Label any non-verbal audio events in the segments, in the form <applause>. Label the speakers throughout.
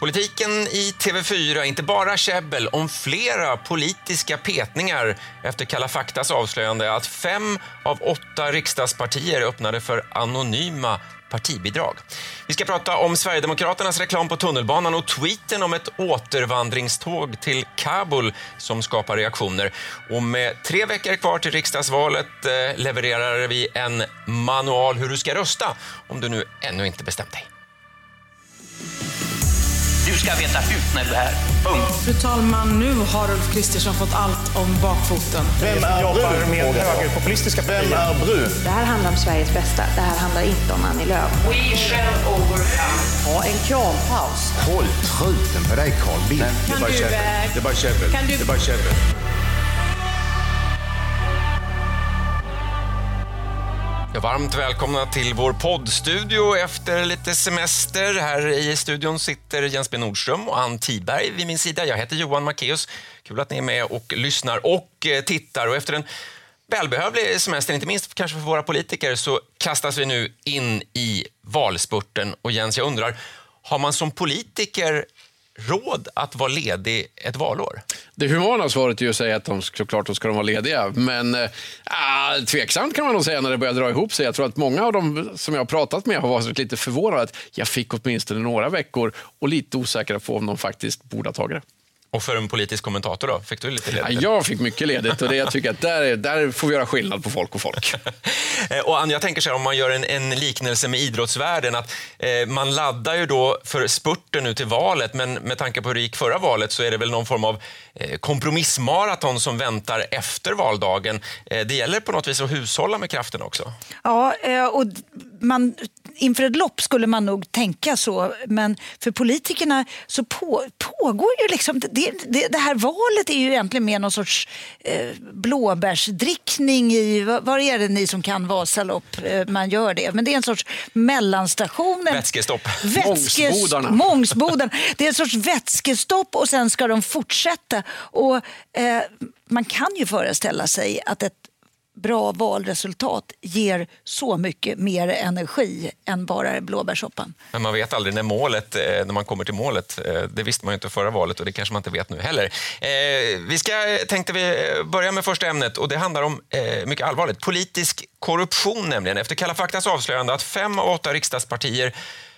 Speaker 1: Politiken i TV4, inte bara käbbel om flera politiska petningar efter Kalla faktas avslöjande att fem av åtta riksdagspartier öppnade för anonyma partibidrag. Vi ska prata om Sverigedemokraternas reklam på tunnelbanan och tweeten om ett återvandringståg till Kabul som skapar reaktioner. Och med tre veckor kvar till riksdagsvalet eh, levererar vi en manual hur du ska rösta om du nu ännu inte bestämt dig.
Speaker 2: Du ska veta hut när du är här. Punkt.
Speaker 3: Fru talman, nu har Ulf Kristersson fått allt om bakfoten.
Speaker 4: Vem är jobbar med högerpopulistiska Vem är Bru?
Speaker 5: Det här handlar om Sveriges bästa. Det här handlar inte om Annie Lööf.
Speaker 2: We shall overcome.
Speaker 5: Ha en krampaus.
Speaker 6: Håll truten på dig Carl Bildt.
Speaker 3: Kan du, eh,
Speaker 6: Det är bara käbbel. Det är bara käbbel.
Speaker 1: Ja, varmt välkomna till vår poddstudio efter lite semester. Här i studion sitter Jens B Nordström och Ann Tiberg vid min sida. Jag heter Johan Macéus. Kul att ni är med och lyssnar och eh, tittar. Och efter en välbehövlig semester, inte minst kanske för våra politiker, så kastas vi nu in i valspurten. Och Jens, jag undrar, har man som politiker råd att vara ledig ett valår?
Speaker 7: Det humana svaret är ju att säga att de såklart då ska de vara lediga. Men äh, tveksamt kan man nog säga när det börjar dra ihop sig. Jag tror att många av dem som jag har pratat med har varit lite förvånade att jag fick åtminstone några veckor och lite osäkra på om de faktiskt borde ha tagit det.
Speaker 1: Och för en politisk kommentator då? Fick du lite
Speaker 7: Ja,
Speaker 1: ledigt?
Speaker 7: jag fick mycket ledigt och det jag tycker att där, är- där får vi göra skillnad på folk och folk. <laughs>
Speaker 1: Eh, Och Ann, jag tänker så här, om man gör en, en liknelse med idrottsvärlden, att eh, man laddar ju då för spurten nu till valet, men med tanke på hur det gick förra valet så är det väl någon form av eh, kompromissmaraton som väntar efter valdagen. Eh, det gäller på något vis att hushålla med kraften också.
Speaker 8: Ja, eh, och man, inför ett lopp skulle man nog tänka så, men för politikerna så på, pågår ju liksom... Det, det, det här valet är ju egentligen mer någon sorts eh, blåbärsdrickning i... Vad, vad är det ni som kan Vasalopp? Eh, man gör det. Men det är en sorts mellanstation.
Speaker 1: Vätskestopp.
Speaker 8: Vätskes-
Speaker 7: Mångsbodarna.
Speaker 8: Mångsbodarna. Det är en sorts vätskestopp och sen ska de fortsätta. Och, eh, man kan ju föreställa sig att ett bra valresultat ger så mycket mer energi än bara blåbärssoppan.
Speaker 1: Men man vet aldrig när målet, eh, när man kommer till målet. Eh, det visste man ju inte förra valet och det kanske man inte vet nu heller. Eh, vi ska, tänkte vi börja med första ämnet och det handlar om mycket allvarligt. Politisk korruption nämligen. Efter Kalla faktas avslöjande att fem av åtta riksdagspartier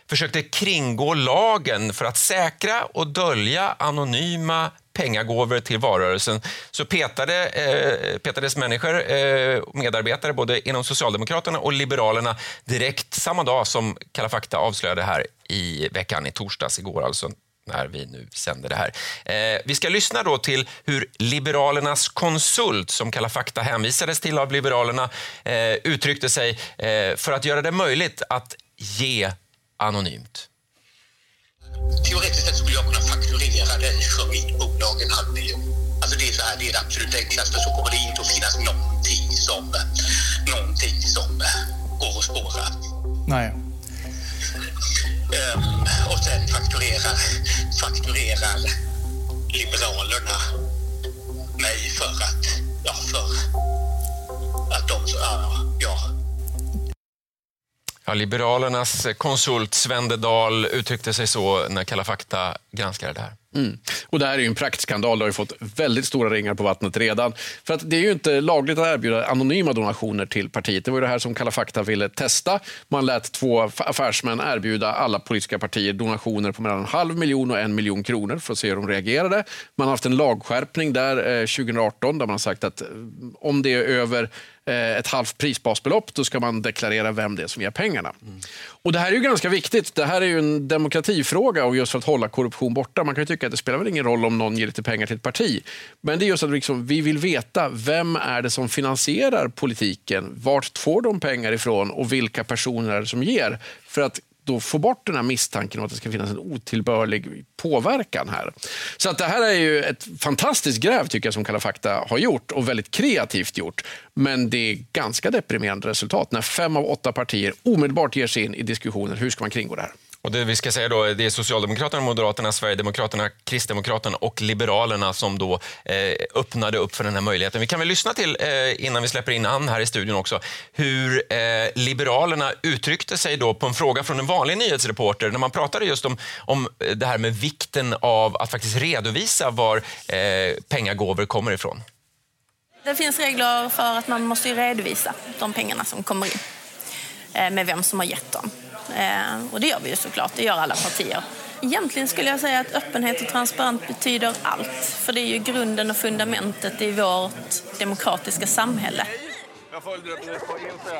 Speaker 1: försökte kringgå lagen för att säkra och dölja anonyma pengagåvor till valrörelsen så petade, eh, petades människor, eh, medarbetare både inom Socialdemokraterna och Liberalerna direkt samma dag som Kalla fakta avslöjade här i veckan, i torsdags igår alltså när vi nu sänder det här. Eh, vi ska lyssna då till hur Liberalernas konsult, som Kalla fakta hänvisades till av Liberalerna, eh, uttryckte sig eh, för att göra det möjligt att ge anonymt.
Speaker 2: För mitt bolag en halv miljon. Alltså det är så här, det är det absolut enklaste. Så kommer det inte att finnas någonting som, någonting som går att spåra.
Speaker 4: Nej.
Speaker 2: Ehm, och sen fakturerar, fakturerar Liberalerna mig för att, ja, för att de, ja, ja
Speaker 1: Ja, Liberalernas konsult Sven Dahl uttryckte sig så när Kalla fakta granskade det här.
Speaker 7: Mm. Och det här är ju en praktskandal. Det har ju fått väldigt stora ringar på vattnet redan. För att det är ju inte lagligt att erbjuda anonyma donationer till partiet. Det var ju det här som Kalla fakta ville testa. Man lät två affärsmän erbjuda alla politiska partier donationer på mellan en halv miljon och en miljon kronor för att se hur de reagerade. Man har haft en lagskärpning där eh, 2018 där man har sagt att eh, om det är över Eh, ett halvt prisbasbelopp, då ska man deklarera vem det är som ger pengarna. Och Det här är ju ganska viktigt. Det här är ju en demokratifråga och just för att hålla korruption borta. Man kan ju tycka att det spelar väl ingen roll om någon ger lite pengar till ett parti. Men det är just att liksom, vi vill veta vem är det som finansierar politiken? Vart får de pengar ifrån och vilka personer är det som ger? För att då få bort den här misstanken om att det ska finnas en otillbörlig påverkan här. Så att det här är ju ett fantastiskt gräv tycker jag som Kalla fakta har gjort och väldigt kreativt gjort. Men det är ganska deprimerande resultat när fem av åtta partier omedelbart ger sig in i diskussioner hur ska man kringgå det här.
Speaker 1: Och det vi ska säga då, det är Socialdemokraterna, Moderaterna, Sverigedemokraterna, Kristdemokraterna och Liberalerna som då eh, öppnade upp för den här möjligheten. Vi kan väl lyssna till, eh, innan vi släpper in Ann här i studion också, hur eh, Liberalerna uttryckte sig då på en fråga från en vanlig nyhetsreporter när man pratade just om, om eh, det här med vikten av att faktiskt redovisa var eh, pengagåvor kommer ifrån.
Speaker 9: Det finns regler för att man måste redovisa de pengarna som kommer in eh, med vem som har gett dem. Eh, och det gör vi ju såklart, det gör alla partier. Egentligen skulle jag säga att öppenhet och transparens betyder allt. För det är ju grunden och fundamentet i vårt demokratiska samhälle.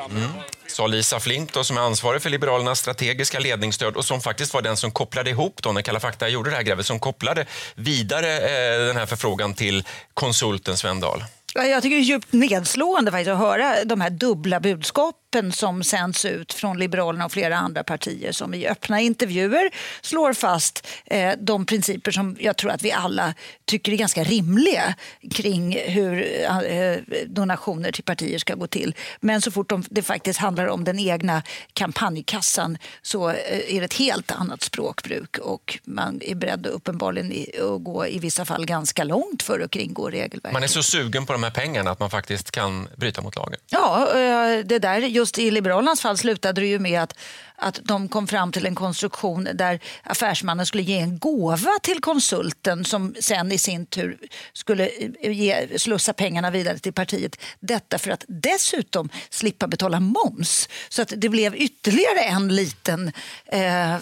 Speaker 1: Mm. Sa Lisa Flink då, som är ansvarig för Liberalernas strategiska ledningsstöd och som faktiskt var den som kopplade ihop, då, när Kalla fakta gjorde det här grävet, som kopplade vidare eh, den här förfrågan till konsulten Sven Dahl.
Speaker 8: Jag tycker det är djupt nedslående faktiskt att höra de här dubbla budskapen som sänds ut från Liberalerna och flera andra partier som i öppna intervjuer slår fast eh, de principer som jag tror att vi alla tycker är ganska rimliga kring hur eh, donationer till partier ska gå till. Men så fort de, det faktiskt handlar om den egna kampanjkassan så eh, är det ett helt annat språkbruk och man är beredd uppenbarligen att gå i vissa fall ganska långt för att kringgå regelverket.
Speaker 1: Man är så sugen på de här pengarna att man faktiskt kan bryta mot lagen.
Speaker 8: Ja, eh, det där, just i Liberalernas fall slutade det ju med att att de kom fram till en konstruktion där affärsmannen skulle ge en gåva till konsulten som sen i sin tur skulle eh, ge, slussa pengarna vidare till partiet. Detta för att dessutom slippa betala moms. Så att det blev ytterligare en liten, eh,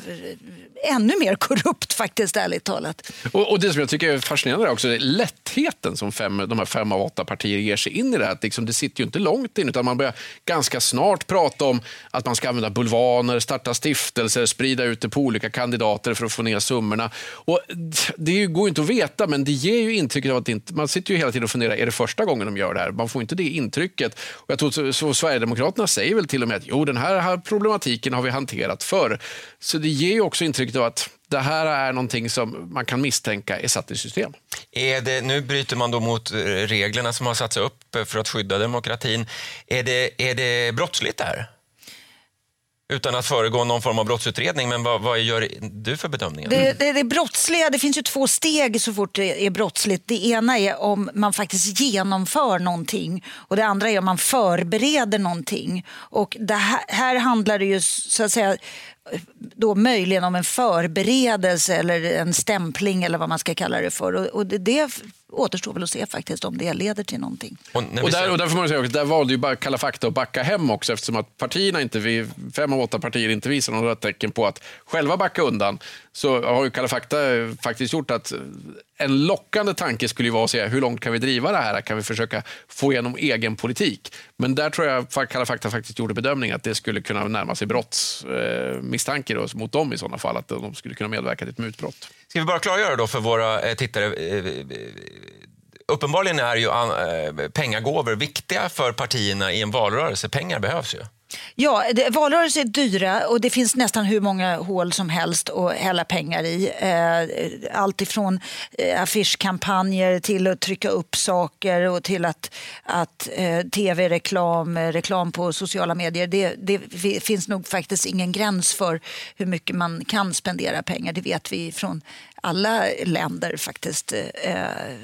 Speaker 8: ännu mer korrupt faktiskt ärligt talat.
Speaker 7: Och, och det som jag tycker är fascinerande är också är lättheten som fem, de här fem av åtta partier ger sig in i det här. Liksom, det sitter ju inte långt in utan man börjar ganska snart prata om att man ska använda bulvaner, starta stiftelser, sprida ut det på olika kandidater för att få ner summorna. Och det går inte att veta, men det ger ju intrycket av att inte, man sitter ju hela tiden och funderar, är det första gången de gör det här? Man får inte det intrycket. Och jag tror så, så Sverigedemokraterna säger väl till och med att jo, den här, här problematiken har vi hanterat förr. Så det ger ju också intrycket av att det här är någonting som man kan misstänka är satt i system.
Speaker 1: Är det, nu bryter man då mot eh, reglerna som har satts upp för att skydda demokratin. Är det, är det brottsligt det här? Utan att föregå någon form av brottsutredning. Men vad, vad gör du för bedömningar?
Speaker 8: Det, det, det, brottsliga, det finns ju två steg så fort det är brottsligt. Det ena är om man faktiskt genomför någonting och det andra är om man förbereder någonting. Och det här, här handlar det ju så att säga då möjligen om en förberedelse eller en stämpling eller vad man ska kalla det för. Och, och det, det återstår väl att se faktiskt om det leder till någonting.
Speaker 7: Och, och, där, och där, får man säga, där valde ju bara Kalla fakta att backa hem också eftersom att partierna inte, fem av åtta partier inte visar några tecken på att själva backa undan. Så har ju Kalla fakta faktiskt gjort att en lockande tanke skulle ju vara att säga hur långt kan vi driva det här? Kan vi försöka få igenom egen politik? Men där tror jag Kalla fakta faktiskt gjorde bedömningen att det skulle kunna närma sig brottsmisstankar eh, mot dem i sådana fall, att de skulle kunna medverka till ett mutbrott.
Speaker 1: Ska vi bara klargöra då för våra eh, tittare eh, eh, uppenbarligen är ju pengagåvor viktiga för partierna i en valrörelse. Pengar behövs ju.
Speaker 8: Ja, det, valrörelser är dyra och det finns nästan hur många hål som helst att hälla pengar i. Eh, allt ifrån eh, affischkampanjer till att trycka upp saker och till att, att eh, tv-reklam, reklam på sociala medier. Det, det, finns nog faktiskt ingen gräns för hur mycket man kan spendera pengar. Det vet vi från alla länder faktiskt. Eh,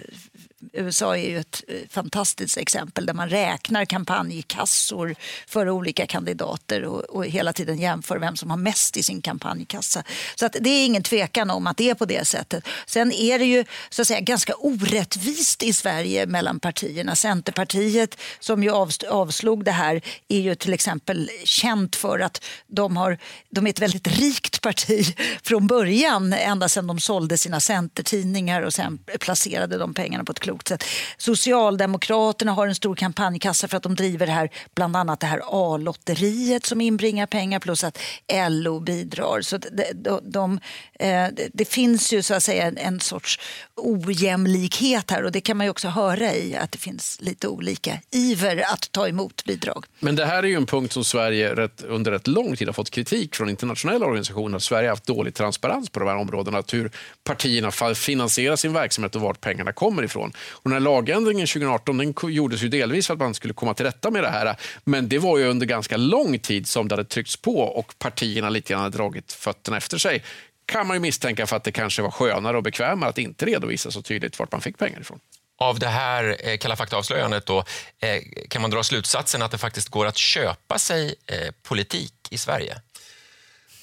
Speaker 8: USA är ju ett eh, fantastiskt exempel där man räknar kampanjkassor för olika kandidater och, och, hela tiden jämför vem som har mest i sin kampanjkassa. Så att det är ingen tvekan om att det är på det sättet. Sen är det ju så att säga, ganska orättvist i Sverige mellan partierna. Centerpartiet som ju avslog det här är ju till exempel känt för att de, har, de är ett väldigt rikt parti från början ända sedan de sålde sina centertidningar och sen placerade de pengarna på ett klokt sätt. Socialdemokraterna har en stor kampanjkassa för att de driver det här, bland annat det här A-lotteriet som inbringar pengar plus att LO bidrar. Så de, de, de, eh, det finns ju så att säga en, en sorts ojämlikhet här och det kan man ju också höra i att det finns lite olika iver att ta emot bidrag.
Speaker 7: Men det här är ju en punkt som Sverige rätt, under rätt lång tid har fått kritik från internationella organisationer. Sverige har haft dålig transparens på de här områdena. Att hur partierna finansierar sin verksamhet och vart pengarna kommer ifrån. Och den här lagändringen 2018 den gjordes ju delvis för att man skulle komma till rätta med det här. Men det var ju under ganska lång tid som det hade tryckts på och partierna lite grann hade dragit fötterna efter sig kan man ju misstänka för att det kanske var skönare och bekvämare att inte redovisa så tydligt vart man fick pengar ifrån.
Speaker 1: Av det här eh, Kalla fakta-avslöjandet då, eh, kan man dra slutsatsen att det faktiskt går att köpa sig eh, politik i Sverige?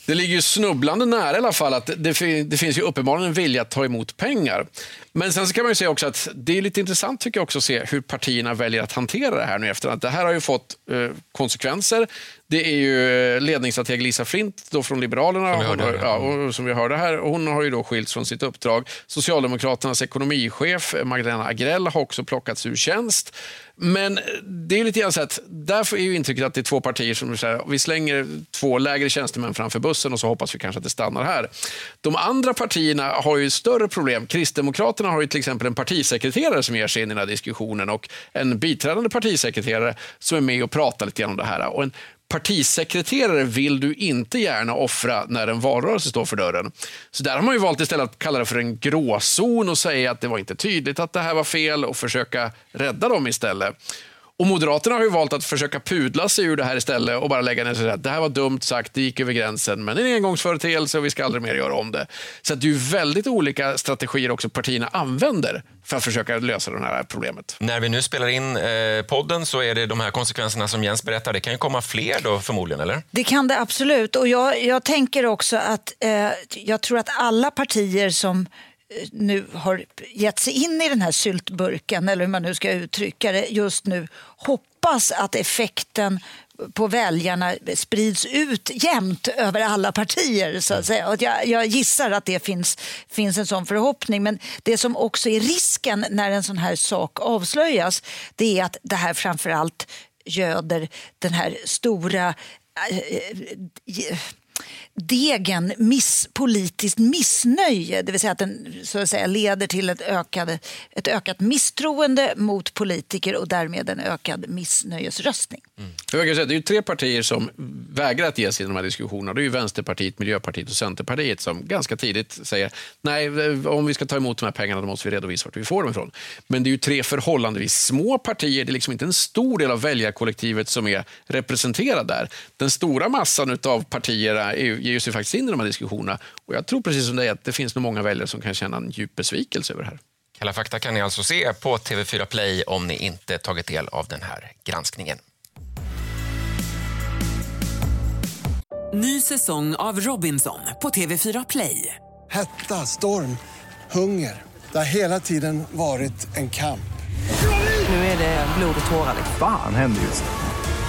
Speaker 7: Det ligger ju snubblande nära i alla fall att det, det finns ju uppenbarligen en vilja att ta emot pengar. Men sen så kan man ju säga också att det är lite intressant tycker jag också att se hur partierna väljer att hantera det här nu efterhand. Det här har ju fått eh, konsekvenser. Det är ju eh, ledningsstrateg Lisa Flint då från Liberalerna, som vi hörde, hon, ja, och, som vi hörde här. Hon har ju då skilts från sitt uppdrag. Socialdemokraternas ekonomichef Magdalena Agrell har också plockats ur tjänst. Men det är lite grann så att därför är ju intrycket att det är två partier som säger vi slänger två lägre tjänstemän framför bussen och så hoppas vi kanske att det stannar här. De andra partierna har ju större problem. Kristdemokraterna har ju till exempel en partisekreterare som ger sig in i den här diskussionen och en biträdande partisekreterare som är med och pratar lite grann om det här. Och en partisekreterare vill du inte gärna offra när en valrörelse står för dörren. Så där har man ju valt istället att kalla det för en gråzon och säga att det var inte tydligt att det här var fel och försöka rädda dem istället. Och Moderaterna har ju valt att försöka pudla sig ur det här istället och bara lägga ner sig att det här var dumt sagt, det gick över gränsen, men det är en engångsföreteelse och vi ska aldrig mer göra om det. Så det är väldigt olika strategier också partierna använder för att försöka lösa det här problemet.
Speaker 1: När vi nu spelar in eh, podden så är det de här konsekvenserna som Jens berättar. Det kan ju komma fler då förmodligen, eller?
Speaker 8: Det kan det absolut. Och jag, jag tänker också att eh, jag tror att alla partier som nu har gett sig in i den här syltburken, eller hur man nu ska uttrycka det, just nu hoppas att effekten på väljarna sprids ut jämnt över alla partier. Så att säga. Och jag, jag, gissar att det finns, finns en sån förhoppning. Men det som också är risken när en sån här sak avslöjas det är att det här framförallt göder den här stora äh, äh, degen miss, politiskt missnöje, det vill säga att den så att säga, leder till ett, ökade, ett ökat misstroende mot politiker och därmed en ökad missnöjesröstning.
Speaker 7: Mm. Jag kan säga, det är tre partier som vägrar att ge sig i de här diskussionerna. Det är ju Vänsterpartiet, Miljöpartiet och Centerpartiet som ganska tidigt säger nej, om vi ska ta emot de här pengarna då måste vi redovisa vart vi får dem ifrån. Men det är ju tre förhållandevis små partier. Det är liksom inte en stor del av väljarkollektivet som är representerad där. Den stora massan av partierna ger sig faktiskt in i de här diskussionerna. Och jag tror precis som dig att det finns nog många väljare som kan känna en djup besvikelse över det här.
Speaker 1: Kalla fakta kan ni alltså se på TV4 Play om ni inte tagit del av den här granskningen.
Speaker 10: Ny säsong av Robinson på TV4 Play.
Speaker 11: Hetta, storm, hunger. Det har hela tiden varit en kamp.
Speaker 10: Nu är det blod och tårar.
Speaker 12: Fan händer just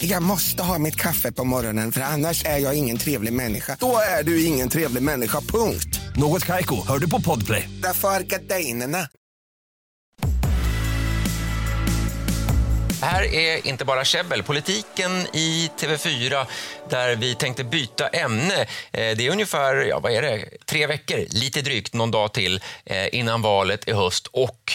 Speaker 13: Jag måste ha mitt kaffe på morgonen för annars är jag ingen trevlig människa. Då är du ingen trevlig människa, punkt.
Speaker 14: Något kajko, hör du på podplay.
Speaker 13: Därför är gardinerna.
Speaker 1: Här är inte bara käbbel, politiken i TV4 där vi tänkte byta ämne. Det är ungefär ja, vad är det? tre veckor, lite drygt, någon dag till innan valet i höst. Och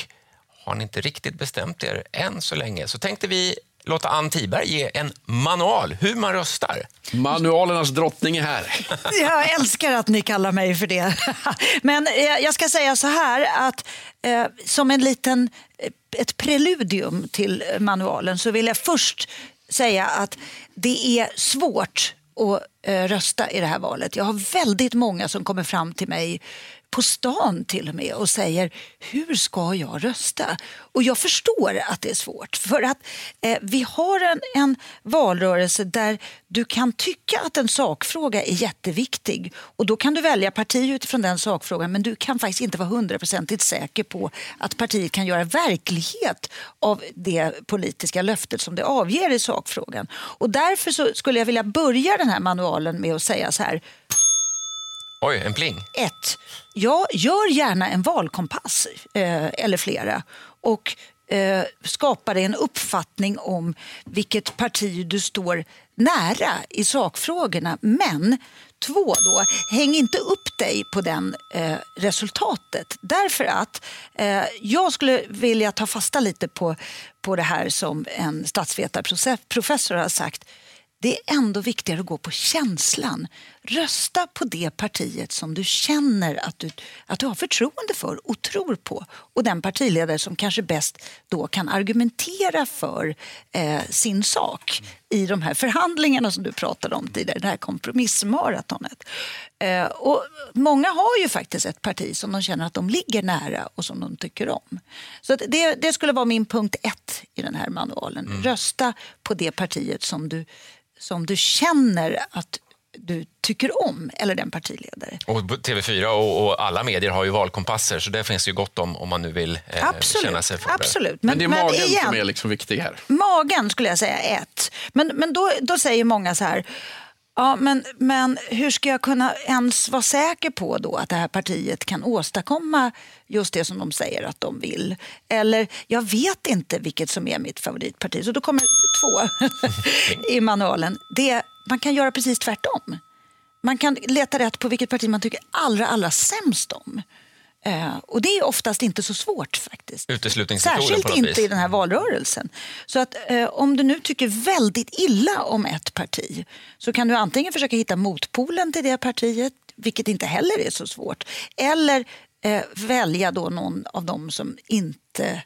Speaker 1: har ni inte riktigt bestämt er än så länge så tänkte vi låta Ann Tiberg ge en manual hur man röstar.
Speaker 7: Manualernas drottning är här. <laughs>
Speaker 8: Jag älskar att ni kallar mig för det. <laughs> Men jag ska säga så här att eh, som en liten, eh, ett preludium till manualen så vill jag först säga att det är svårt att eh, rösta i det här valet. Jag har väldigt många som kommer fram till mig på stan till och med och säger hur ska jag rösta? Och jag förstår att det är svårt för att eh, vi har en, en valrörelse där du kan tycka att en sakfråga är jätteviktig och då kan du välja parti utifrån den sakfrågan men du kan faktiskt inte vara hundraprocentigt säker på att partiet kan göra verklighet av det politiska löftet som det avger i sakfrågan. Och därför så skulle jag vilja börja den här manualen med att säga så här.
Speaker 1: Oj, en pling.
Speaker 8: Ett, ja, gör gärna en valkompass eh, eller flera och eh, skapa dig en uppfattning om vilket parti du står nära i sakfrågorna. Men två, då, häng inte upp dig på den eh, resultatet. Därför att eh, jag skulle vilja ta fasta lite på, på det här som en statsvetarprofessor har sagt det är ändå viktigare att gå på känslan. Rösta på det partiet som du känner att du, att du har förtroende för och tror på. Och den partiledare som kanske bäst då kan argumentera för eh, sin sak i de här förhandlingarna som du pratade om tidigare, det här kompromissmaratonet. Eh, och många har ju faktiskt ett parti som de känner att de ligger nära och som de tycker om. Så det, det skulle vara min punkt ett i den här manualen. Mm. Rösta på det partiet som du som du känner att du tycker om, eller den partiledare.
Speaker 1: Och TV4 och, och, alla medier har ju valkompasser, så det finns ju gott om om man nu vill eh,
Speaker 8: absolut,
Speaker 1: känna sig för
Speaker 8: absolut.
Speaker 7: Men, men det är magen men igen, som är liksom viktig här.
Speaker 8: Magen skulle jag säga ett. Men, men då, då säger många så här, Ja, men, men hur ska jag kunna ens vara säker på då att det här partiet kan åstadkomma just det som de säger att de vill? Eller, jag vet inte vilket som är mitt favoritparti. Så då kommer två <laughs> i manualen. Det, man kan göra precis tvärtom. Man kan leta rätt på vilket parti man tycker allra, allra sämst om. Eh, och det är oftast inte så svårt faktiskt. Särskilt inte
Speaker 1: vis.
Speaker 8: i den här valrörelsen. Så att eh, om du nu tycker väldigt illa om ett parti så kan du antingen försöka hitta motpolen till det partiet, vilket inte heller är så svårt. Eller eh, välja då någon av dem som inte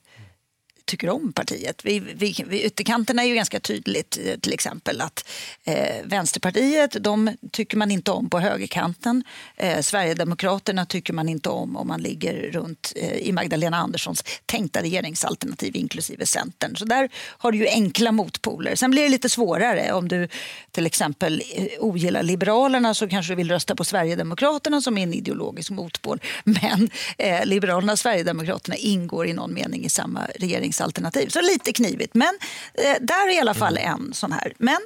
Speaker 8: tycker om partiet. Vi, vi, vi, ytterkanterna är ju ganska tydligt eh, till exempel att eh, Vänsterpartiet de tycker man inte om på högerkanten. Eh, Sverigedemokraterna tycker man inte om om man ligger runt eh, i Magdalena Anderssons tänkta regeringsalternativ inklusive Centern. Så där har du ju enkla motpoler. Sen blir det lite svårare om du till exempel eh, ogillar Liberalerna så kanske du vill rösta på Sverigedemokraterna som är en ideologisk motpol. Men eh, Liberalerna och Sverigedemokraterna ingår i någon mening i samma regering handlingsalternativ. Så lite knivigt, men eh, där är i alla fall mm. en sån här. Men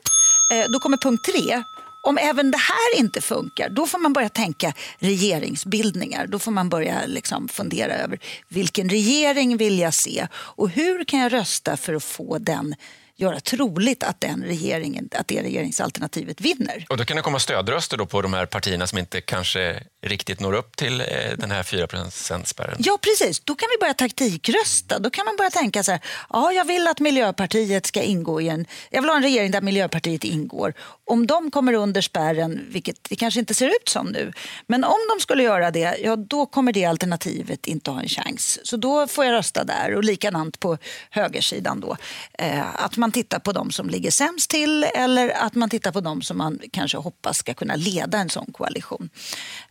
Speaker 8: eh, då kommer punkt tre. Om även det här inte funkar, då får man börja tänka regeringsbildningar. Då får man börja liksom fundera över vilken regering vill jag se och hur kan jag rösta för att få den göra troligt att, den regeringen, att det regeringsalternativet vinner.
Speaker 1: Och då kan det komma stödröster då på de här partierna som inte kanske riktigt når upp till eh, den här 4 spärren.
Speaker 8: Ja, precis. Då kan vi börja taktikrösta. Då kan man börja tänka så här, ja, jag vill att Miljöpartiet ska ingå i en... Jag vill ha en regering där Miljöpartiet ingår. Om de kommer under spärren, vilket det kanske inte ser ut som nu, men om de skulle göra det, ja, då kommer det alternativet inte ha en chans. Så då får jag rösta där och likadant på högersidan då. Eh, att man tittar på de som ligger sämst till eller att man tittar på de som man kanske hoppas ska kunna leda en sån koalition.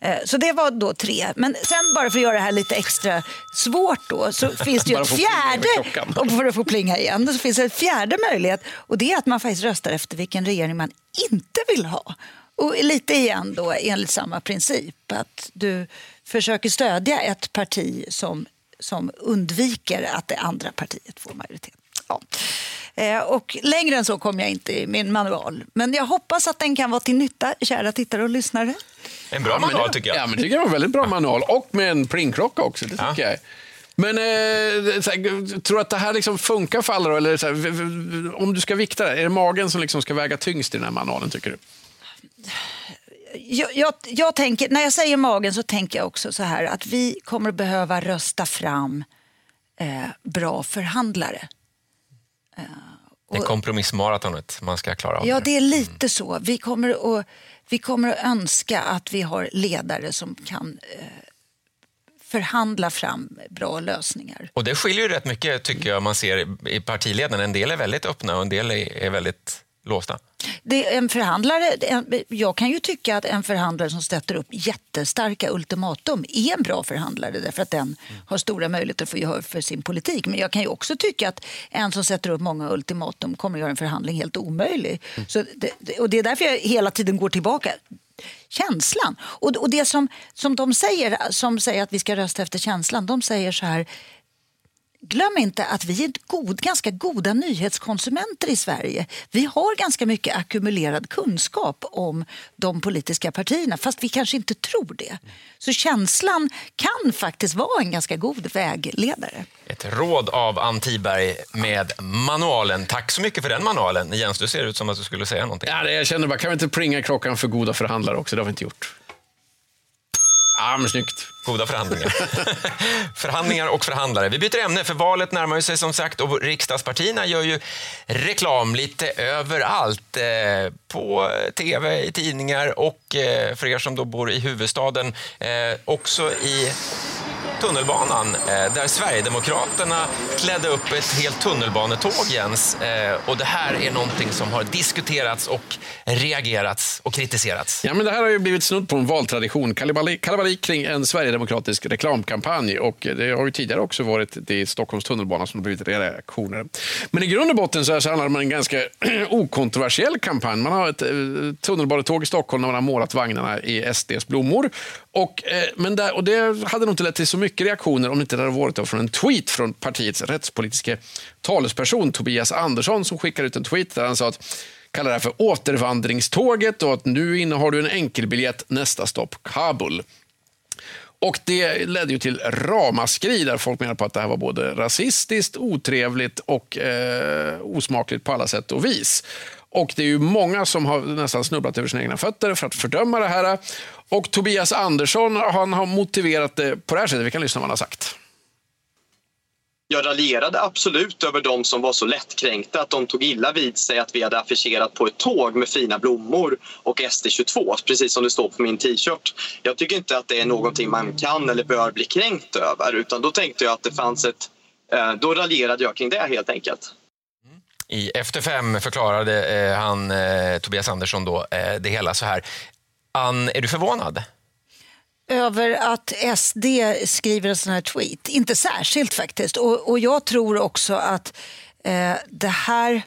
Speaker 8: Eh, så det var då tre. Men sen bara för att göra det här lite extra svårt då så <laughs> finns det ju ett fjärde, och för att få plinga igen, så finns det ett fjärde möjlighet och det är att man faktiskt röstar efter vilken regering man inte vill ha. Och lite igen då enligt samma princip att du försöker stödja ett parti som, som undviker att det andra partiet får majoritet. Ja. Eh, och längre än så kommer jag inte i min manual. Men jag hoppas att den kan vara till nytta, kära tittare och lyssnare.
Speaker 1: En bra manual tycker jag.
Speaker 7: Ja, men det tycker jag var en väldigt bra manual. Och med en plingklocka också. Det tycker ja. jag. Men eh, här, tror du att det här liksom funkar för alla? Då? Eller här, om du ska vikta det, är det magen som liksom ska väga tyngst i den här manualen tycker du?
Speaker 8: Jag, jag, jag, tänker, när jag säger magen så tänker jag också så här att vi kommer behöva rösta fram eh, bra förhandlare.
Speaker 1: Det är kompromissmaratonet man ska klara av.
Speaker 8: Ja, det är lite så. Vi kommer, att, vi kommer att önska att vi har ledare som kan eh, förhandla fram bra lösningar.
Speaker 1: Och det skiljer ju rätt mycket tycker jag man ser i partiledarna. En del är väldigt öppna och en del är väldigt låsta?
Speaker 8: Det är en förhandlare, en, jag kan ju tycka att en förhandlare som sätter upp jättestarka ultimatum är en bra förhandlare därför att den har stora möjligheter att få gehör för sin politik. Men jag kan ju också tycka att en som sätter upp många ultimatum kommer att göra en förhandling helt omöjlig. Så det, och det är därför jag hela tiden går tillbaka känslan. Och, och det som, som de säger, som säger att vi ska rösta efter känslan, de säger så här Glöm inte att vi är god, ganska goda nyhetskonsumenter i Sverige. Vi har ganska mycket ackumulerad kunskap om de politiska partierna, fast vi kanske inte tror det. Så känslan kan faktiskt vara en ganska god vägledare.
Speaker 1: Ett råd av Ann Tiberg med manualen. Tack så mycket för den manualen. Jens, du ser ut som att du skulle säga någonting.
Speaker 7: Ja, det, jag känner bara, kan vi inte pringa klockan för goda förhandlare också? Det har vi inte gjort. Ja, men snyggt.
Speaker 1: Goda förhandlingar. <laughs> förhandlingar och förhandlare. Vi byter ämne, för valet närmar sig som sagt och riksdagspartierna gör ju reklam lite överallt. Eh, på tv, i tidningar och eh, för er som då bor i huvudstaden eh, också i tunnelbanan eh, där Sverigedemokraterna klädde upp ett helt tunnelbanetåg, Jens. Eh, och det här är någonting som har diskuterats och reagerats och kritiserats.
Speaker 7: Ja, men det här har ju blivit snudd på en valtradition. Kalabalik, kring en sverigedemokratisk reklamkampanj. Och eh, det har ju tidigare också varit det i Stockholms tunnelbana som har blivit reaktioner. Men i grund och botten så, handlar det om en ganska <clears throat> okontroversiell kampanj. Man har ett eh, tunnelbanetåg i Stockholm där man har målat vagnarna i SDs blommor. Och, eh, men där, och det hade nog inte lett till så mycket reaktioner om det inte hade varit från en tweet från partiets rättspolitiska talesperson Tobias Andersson som skickade ut en tweet där han sa att kallar det här för återvandringståget och att nu innehar du en enkelbiljett, nästa stopp Kabul. Och Det ledde ju till ramaskri där folk menade på att det här var både rasistiskt, otrevligt och eh, osmakligt på alla sätt och vis. Och Det är ju många som har nästan snubblat över sina egna fötter för att fördöma det här. Och Tobias Andersson han har motiverat det på det här sättet. Vi kan lyssna vad han har sagt.
Speaker 15: Jag raljerade absolut över de som var så lättkränkta att de tog illa vid sig att vi hade affischerat på ett tåg med fina blommor och SD22, precis som det står på min t-shirt. Jag tycker inte att det är någonting man kan eller bör bli kränkt över utan då tänkte jag att det fanns ett... Eh, då raljerade jag kring det helt enkelt.
Speaker 1: I Efter fem förklarade eh, han, eh, Tobias Andersson då, eh, det hela så här. Ann, är du förvånad?
Speaker 8: över att SD skriver en sån här tweet. Inte särskilt faktiskt. Och, och jag tror också att eh, det här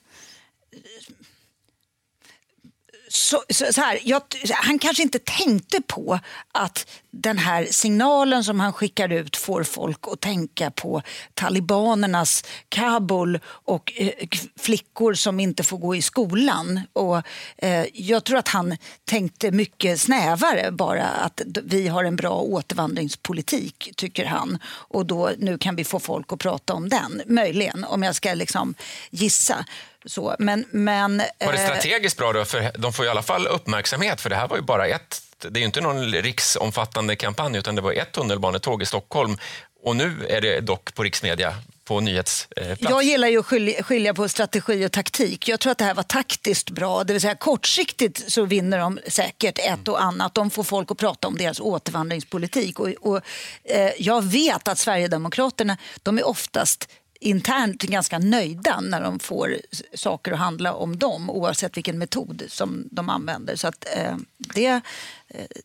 Speaker 8: så, så, så här, jag, han kanske inte tänkte på att den här signalen som han skickar ut får folk att tänka på talibanernas Kabul och eh, flickor som inte får gå i skolan. Och, eh, jag tror att han tänkte mycket snävare bara att vi har en bra återvandringspolitik, tycker han. Och då, nu kan vi få folk att prata om den, möjligen, om jag ska liksom gissa. Så, men, men,
Speaker 1: var det eh, strategiskt bra då? För de får i alla fall uppmärksamhet, för det här var ju bara ett det är ju inte någon riksomfattande kampanj utan det var ett tunnelbanetåg i Stockholm och nu är det dock på riksmedia på nyhetsplats.
Speaker 8: Jag gillar ju att skilja på strategi och taktik. Jag tror att det här var taktiskt bra. Det vill säga kortsiktigt så vinner de säkert ett och annat. De får folk att prata om deras återvandringspolitik. Och, och eh, jag vet att Sverigedemokraterna de är oftast internt ganska nöjda när de får saker att handla om dem oavsett vilken metod som de använder. Så att, eh, det,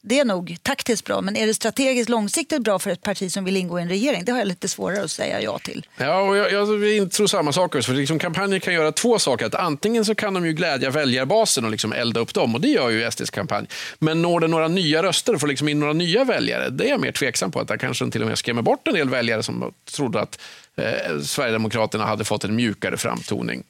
Speaker 8: det är nog taktiskt bra, men är det strategiskt långsiktigt bra för ett parti som vill ingå i en regering? Det har jag lite svårare att säga ja till.
Speaker 7: Ja, och jag, jag tror samma sak. För liksom kampanjer kan göra två saker. Att antingen så kan de ju glädja väljarbasen och liksom elda upp dem, och det gör ju SDs kampanj. Men når det några nya röster och får liksom in några nya väljare, det är jag mer tveksam på. Att där kanske till och med skrämmer bort en del väljare som trodde att eh, Sverigedemokraterna hade fått en mjukare framtoning.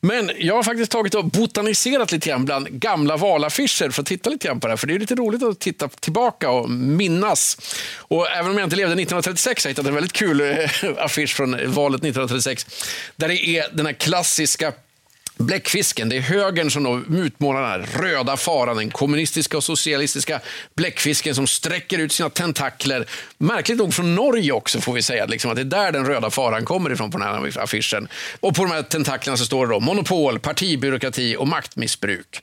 Speaker 7: Men jag har faktiskt tagit och botaniserat lite grann bland gamla valaffischer för att titta lite grann på det här. För det är lite roligt att titta tillbaka och minnas. Och även om jag inte levde 1936 har jag hittat en väldigt kul eh, affisch från valet 1936. Där det är den här klassiska Bläckfisken, det är högern som då utmålar den här röda faran, den kommunistiska och socialistiska bläckfisken som sträcker ut sina tentakler. Märkligt nog från Norge också får vi säga, liksom, att det är där den röda faran kommer ifrån på den här affischen. Och på de här tentaklerna så står det då monopol, partibyråkrati och maktmissbruk.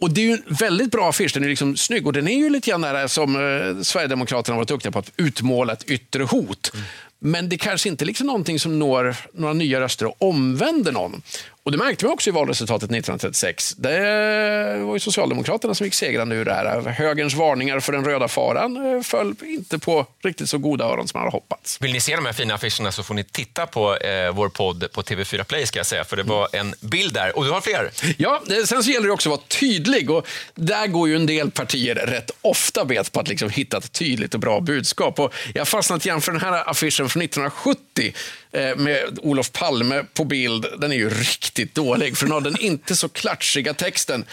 Speaker 7: Och Det är en väldigt bra affisch. Den är liksom snygg och den är ju lite grann där som eh, Sverigedemokraterna har varit duktiga på att utmåla ett yttre hot. Mm. Men det kanske inte är liksom någonting som når några nya röster och omvänder någon. Och det märkte vi också i valresultatet 1936. Det var Socialdemokraterna som gick segrande ur det här. Högerns varningar för den röda faran eh, föll inte på riktigt så goda öron som man hade hoppats.
Speaker 1: Vill ni se de här fina affischerna så får ni titta på eh, vår podd på TV4 Play, ska jag säga, för det var en bild där. Och du har fler.
Speaker 7: Ja, sen så gäller det också att vara tydlig. Och där går ju en del partier rätt ofta bet på att liksom hitta ett tydligt och bra budskap. Och jag har fastnat igen för den här affischen från 1970 eh, Eh, med Olof Palme på bild. Den är ju riktigt dålig, för den har den inte så klatschiga texten.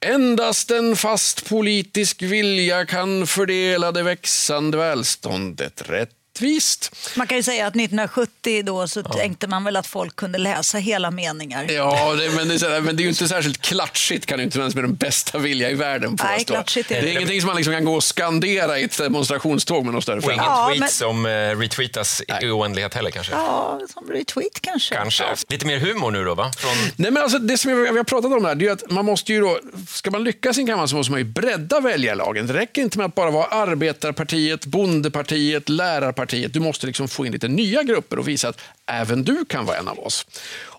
Speaker 7: Endast en fast politisk vilja kan fördela det växande välståndet rätt rättvist.
Speaker 8: Man kan ju säga att 1970 då så ja. tänkte man väl att folk kunde läsa hela meningar.
Speaker 7: Ja, det, men, det är, men det är ju inte särskilt klatschigt kan ju inte ens med den bästa vilja i världen
Speaker 8: påstå. Nej, klatschigt
Speaker 7: är det. det är ingenting som man liksom kan gå och skandera i ett demonstrationståg med någon större
Speaker 1: Och ingen ja, tweet men... som uh, retweetas i oändlighet heller kanske?
Speaker 8: Ja, som retweet kanske.
Speaker 1: Kanske. Lite mer humor nu då, va? Från...
Speaker 7: Nej, men alltså, det som vi har pratat om här, det är att man måste ju då, ska man lyckas i en kammare så måste man ju bredda väljarlagen. Det räcker inte med att bara vara arbetarpartiet, bondepartiet, lärarpartiet partiet. Du måste liksom få in lite nya grupper och visa att även du kan vara en av oss.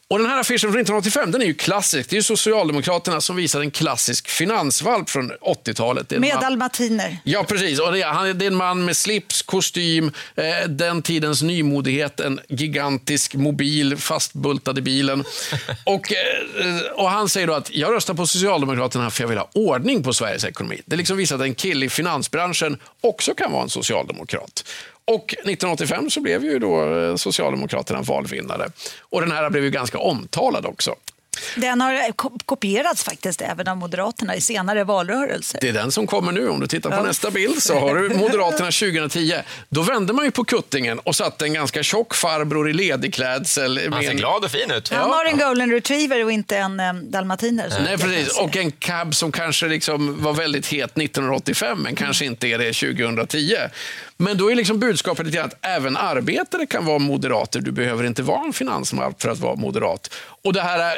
Speaker 7: Och Den här affischen från 1985 den är ju klassisk. Det är Socialdemokraterna som visar en klassisk finansvalp från 80-talet.
Speaker 8: Med man... dalmatiner.
Speaker 7: Ja, precis. Och det, är, han, det är en man med slips, kostym, eh, den tidens nymodighet, en gigantisk mobil fastbultad i bilen. <laughs> och, eh, och Han säger då att jag röstar på Socialdemokraterna för jag vill ha ordning på Sveriges ekonomi. Det liksom visar att en kille i finansbranschen också kan vara en socialdemokrat. Och 1985 så blev ju då eh, Socialdemokraterna valvinnare. Och den här blev ju ganska omtalad också.
Speaker 8: Den har kopierats faktiskt även av Moderaterna i senare valrörelser.
Speaker 7: Det är den som kommer nu. Om du tittar på ja. nästa bild så har du Moderaterna 2010. Då vände man ju på kuttingen och satte en ganska tjock farbror i ledig klädsel.
Speaker 1: Han ser glad och fin ut.
Speaker 8: Han har en golden retriever och inte en um, dalmatiner.
Speaker 7: Nej, precis. Och en cab som kanske liksom var väldigt het 1985 men kanske inte är det 2010. Men då är liksom budskapet lite att även arbetare kan vara moderater. Du behöver inte vara en finansman för att vara moderat. Och det här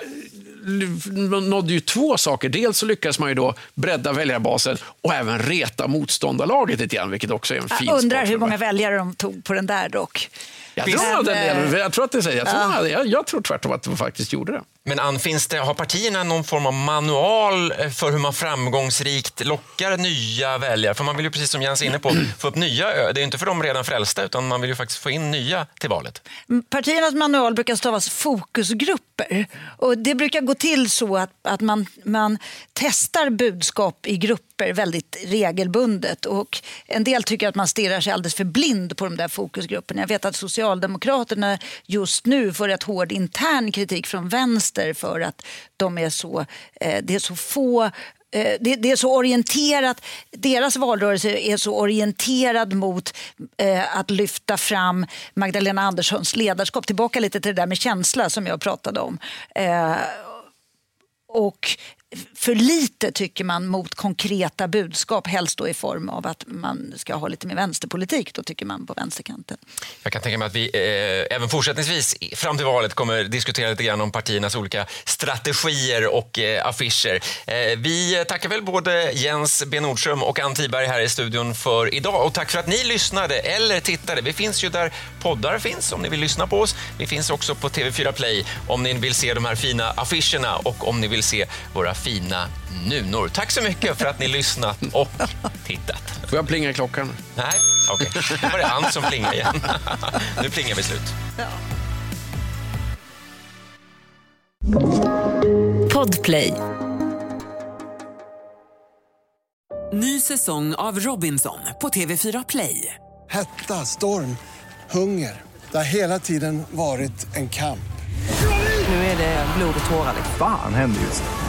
Speaker 7: nådde ju två saker. Dels så lyckas man ju då bredda väljarbasen och även reta motståndarlaget lite grann, vilket också är en fin
Speaker 8: Jag undrar hur många väljare de tog på den där dock.
Speaker 7: Jag tror, men, jag tror att det säger. Jag tror, jag, jag tror tvärtom att de faktiskt gjorde det.
Speaker 1: Men Ann, finns det, har partierna någon form av manual eh, för hur man framgångsrikt lockar nya väljare? För man vill ju precis som Jens är inne på få upp nya. Det är inte för de redan frälsta utan man vill ju faktiskt få in nya till valet.
Speaker 8: Mm, partiernas manual brukar stavas fokusgrupper och det brukar gå till så att, att man, man testar budskap i grupper väldigt regelbundet och en del tycker att man stirrar sig alldeles för blind på de där fokusgrupperna. Jag vet att Socialdemokraterna just nu får rätt hård intern kritik från vänster vänster för att de är så, eh, det är så få eh, det, det, är så orienterat, deras valrörelse är så orienterad mot eh, att lyfta fram Magdalena Anderssons ledarskap. Tillbaka lite till det där med känsla som jag pratade om. Eh, och för lite tycker man mot konkreta budskap, helst då i form av att man ska ha lite mer vänsterpolitik. Då tycker man på vänsterkanten.
Speaker 1: Jag kan tänka mig att vi eh, även fortsättningsvis fram till valet kommer diskutera lite grann om partiernas olika strategier och eh, affischer. Eh, vi tackar väl både Jens B Nordström och Ann Tiberg här i studion för idag och tack för att ni lyssnade eller tittade. Vi finns ju där poddar finns om ni vill lyssna på oss. Vi finns också på TV4 Play om ni vill se de här fina affischerna och om ni vill se våra fina nunor. Tack så mycket för att ni lyssnat och tittat.
Speaker 7: Får jag plinga klockan?
Speaker 1: Nej, okej. Okay. Nu var det han som plingade igen. nu plingar vi slut. Ja.
Speaker 10: Podplay. Ny säsong av Robinson på TV4 Play.
Speaker 11: Hetta, storm, hunger. Det har hela tiden varit en kamp.
Speaker 10: Nu är det blod och tårar.
Speaker 12: Fan händer just det